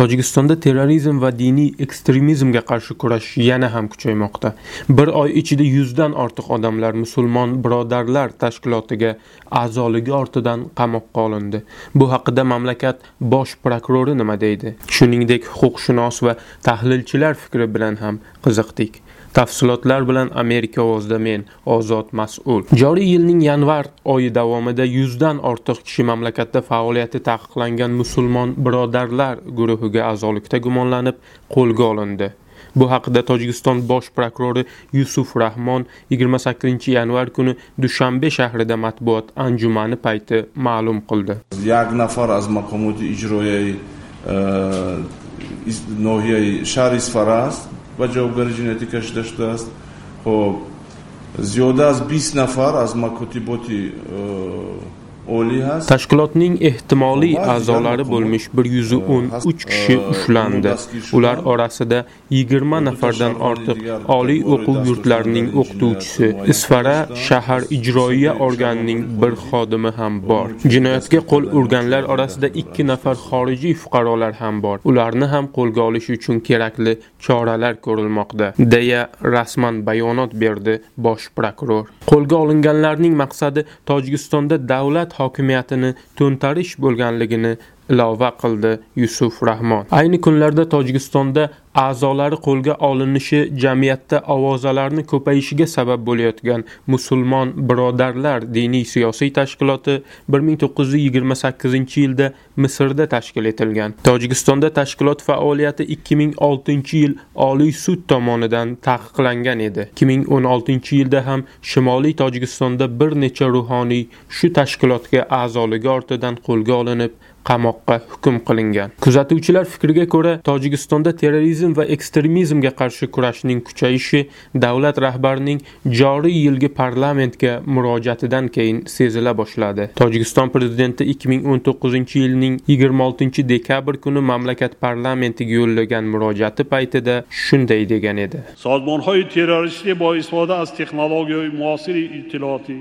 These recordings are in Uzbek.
tojikistonda terrorizm va diniy ekstremizmga qarshi kurash yana ham kuchaymoqda. Bir oy ichida yuzdan ortiq odamlar musulmon birodarlar tashkilotiga a'zoligi ortidan qamoqqa olindi. Bu haqida mamlakat bosh prokurori nima deydi? Shuningdek huquqshunos va tahlilchilar fikri bilan ham qiziqdik. Tafsilotlar bilan Amerika ovozida men Ozod Mas'ul. Joriy yilning yanvar oyi davomida 100 dan ortiq kishi mamlakatda faoliyati taqiqlangan musulmon birodarlar guruhiga a'zolikda gumonlanib qo'lga olindi. Bu haqida Tojikiston bosh prokurori Yusuf Rahmon 28-yanvar kuni Dushanbe shahrida matbuot anjumani payti ma'lum qildi. Yak nafar az maqomoti ijroiy ноҳияи шаҳри сфара ва ҷавобгари ҷиноятӣ кашида шудааст хоб зиёда аз бист нафар аз макотиботи tashkilotning ehtimoliy a'zolari bo'lmish 113 kishi ushlandi. Ular orasida 20 nafardan ortiq oliy o'quv yurtlarining o'qituvchisi isfara shahar ijroiya organining bir xodimi ham bor. jinoyatga qo'l urganlar orasida 2 nafar xorijiy fuqarolar ham bor. Ularni ham qo'lga olish uchun kerakli choralar ko'rilmoqda deya rasman bayonot berdi bosh prokuror. Qo'lga olinganlarning maqsadi tojikistonda davlat hokimiyatini to'ntarish bo'lganligini ilova qildi yusuf rahmon. Ayni kunlarda tojikistonda a'zolari qo'lga olinishi jamiyatda ovozalarni ko'payishiga sabab bo'layotgan musulmon birodarlar diniy siyosiy tashkiloti 1928 yilda misrda tashkil etilgan. Tojikistonda tashkilot faoliyati 2006 yil oliy sud tomonidan taqiqlangan edi. 2016 yilda ham shimoliy tojikistonda bir necha ruhoniy shu tashkilotga a'zoligi ortidan qo'lga olinib qamoqqa hukm qilingan. Kuzatuvchilar fikriga ko'ra tojikistonda terrorizm va ekstremizmga qarshi kurashning kuchayishi davlat rahbarining joriy yilgi parlamentga murojaatidan keyin sezila boshladi. Tojikiston prezidenti 2019 yilning 26 dekabr kuni mamlakat parlamentiga yo'llagan murojaati paytida shunday degan edi. Sozmonҳои террористӣ бо истифода аз технологияҳои муосири иттилоотӣ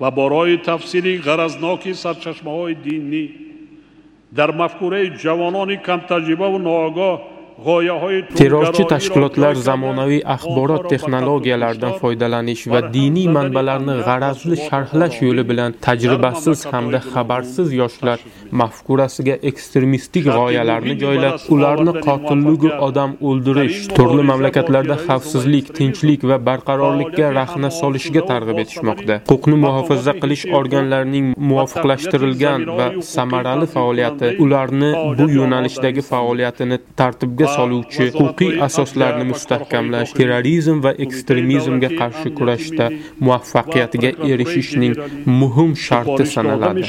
ва бо роҳи тафсили ғаразноки در مفکوره جوانانی کم تجربه و ناآگاه terrorchi tashkilotlar zamonaviy axborot texnologiyalaridan foydalanish va diniy manbalarni g'arazli sharhlash yo'li bilan tajribasiz hamda xabarsiz yoshlar mafkurasiga ekstremistik g'oyalarni joylab ularni qotilligu odam o'ldirish turli mamlakatlarda xavfsizlik tinchlik va barqarorlikka rahna solishga targ'ib etishmoqda. huquqni muhofaza qilish organlarining muvofiqlashtirilgan va samarali faoliyati ularni bu yo'nalishdagi faoliyatini tartibga soluvchi huquqiy asoslarni mustahkamlash terrorizm va ekstremizmga qarshi kurashda muvaffaqiyatga erishishning muhim sharti sanaladi.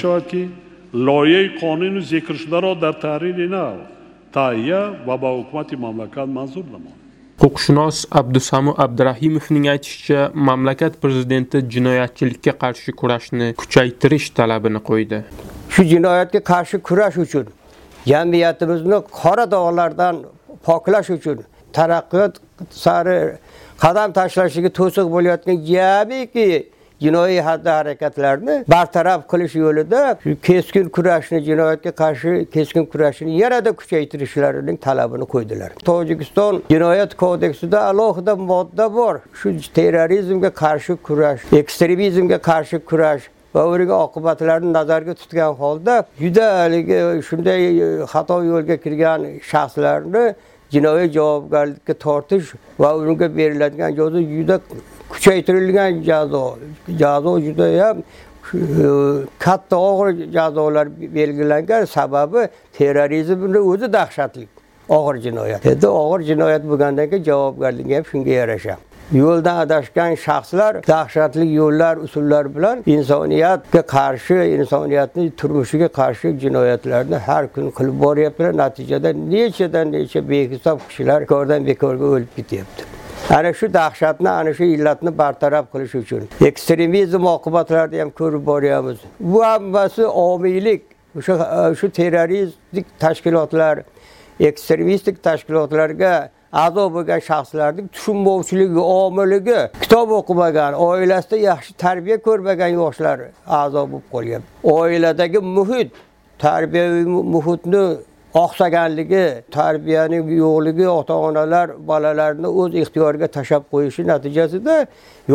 Loyihaи qonuni zikr shudaро дар таҳрири нав таҳия ва ба ҳукумати мамлакат манзур намояд huquqshunos abdusamu abdurahimovning aytishicha mamlakat prezidenti jinoyatchilikka qarshi kurashni kuchaytirish talabini qo'ydi. Shu jinoyatga qarshi kurash uchun jamiyatimizni qora dog'lardan poklash uchun taraqqiyot sari qadam tashlashiga to'siq bo'layotgan jamiki jinoiy xatti harakatlarni bartaraf qilish yo'lida shu keskin kurashni jinoyatga qarshi keskin kurashni yanada kuchaytirishlarining talabini qo'ydilar. Tojikiston jinoyat kodeksida alohida modda bor. Shu terrorizmga qarshi kurash ekstremizmga qarshi kurash va uning oqibatlarini nazarga tutgan holda juda haligi e, shunday e, xato yo'lga kirgan shaxslarni jinoiy javobgarlikka tortish va unga beriladigan jazo juda kuchaytirilgan jazo. Jazo judayam e, katta og'ir jazolar belgilangan sababi terrorizmni o'zi dahshatli og'ir jinoyat. Endi og'ir jinoyat bo'lgandan keyin javobgarligi ham shunga yarasha. Yo'ldan adashgan shaxslar dahshatli yo'llar usullar bilan insoniyatga qarshi insoniyatni turmushiga qarshi jinoyatlarni har kun qilib boryaptilar. Natijada nechadan necha behisob kishilar bekordan bekorga o'lib ketyapti. Ana shu dahshatni ana shu illatni bartaraf qilish uchun ekstremizm oqibatlarini ham ko'rib boryapmiz. Bu hammasi omiylik o'sha shu terroristik tashkilotlar ekstremistik tashkilotlarga a'zo bo'lgan shaxslarning tushunmovchiligi omiligi kitob o'qimagan oilasida yaxshi tarbiya ko'rmagan yoshlar a'zo bo'lib qolgan. Oiladagi muhit tarbiyaviy muhitni oqsaganligi tarbiyaning yo'qligi ota onalar bolalarni o'z ixtiyoriga tashlab qo'yishi natijasida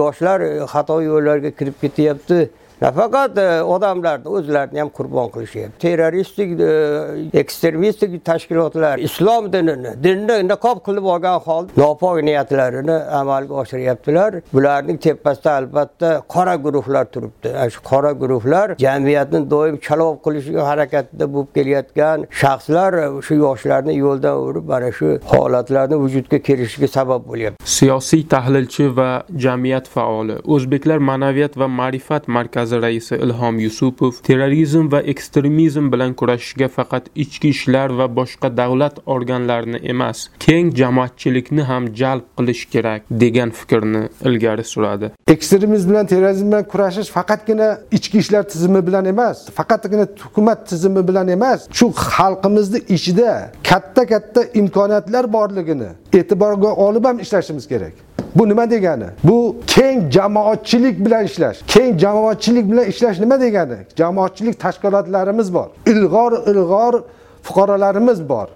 yoshlar xato yo'llarga kirib ketyapti. Nafaqat e, odamlarni o'zlarini ham qurbon qilishyapti terroristik e, ekstremistik tashkilotlar islom dinini dinni niqob qilib olgan holda nopok niyatlarini amalga oshiryaptilar bularning tepasida albatta qora guruhlar turibdi ana shu qora e, guruhlar jamiyatni doim chalov qilishga harakatida bo'lib kelayotgan shaxslar shu yoshlarni yo'ldan urib mana shu holatlarni vujudga kelishiga sabab bo'lyapti siyosiy tahlilchi va jamiyat faoli o'zbeklar ma'naviyat va ma'rifat markazi markazi raisi ilhom yusupov terrorizm va ekstremizm bilan kurashishga faqat ichki ishlar va boshqa davlat organlarini emas keng jamoatchilikni ham jalb qilish kerak degan fikrni ilgari suradi. Ekstremizm bilan terrorizm bilan kurashish faqatgina ichki ishlar tizimi bilan emas faqatgina hukumat tizimi bilan emas shu xalqimizni ichida katta katta imkoniyatlar borligini e'tiborga olib ham ishlashimiz kerak. Bu nima degani? Bu keng jamoatchilik bilan ishlash. Keng jamoatchilik bilan ishlash nima degani? Jamoatchilik tashkilotlarimiz bor. Ilg'or ilg'or fuqarolarimiz bor.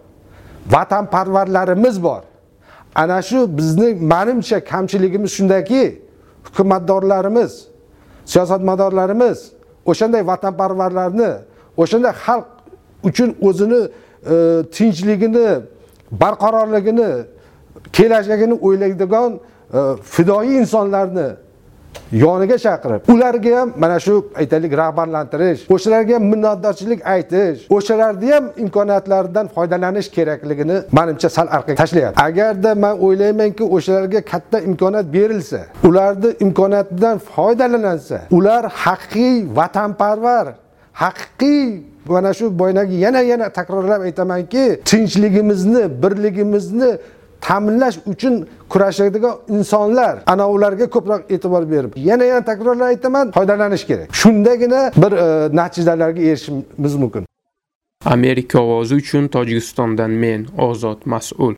Vatanparvarlarimiz bor. Ana shu bizning manimcha kamchiligimiz shundaki hukumatdorlarimiz siyosatmadorlarimiz o'shanday vatanparvarlarni o'shanday xalq uchun o'zini e, tinchligini barqarorligini kelajagini o'ylaydigan Э, fidoyi insonlarni yoniga chaqirib ularga ham mana shu aytaylik rag'batlantirish o'shalarga ham minnatdorchilik aytish o'shalarni ham imkoniyatlaridan foydalanish kerakligini manimcha sal orqaga tashlayapti. Agarda man o'ylaymanki o'shalarga katta imkoniyat berilsa ularni imkoniyatidan foydalanilsa ular haqiqiy vatanparvar haqiqiy mana shu boyagi yana yana takrorlab aytamanki tinchligimizni birligimizni ta'minlash uchun kurashadigan insonlar ana ularga ko'proq e'tibor berib yana yana takrorlab aytaman foydalanish kerak. Shundagina bir e, natijalarga erishishimiz mumkin. Amerika ovozi uchun tojikistondan men ozod mas'ul.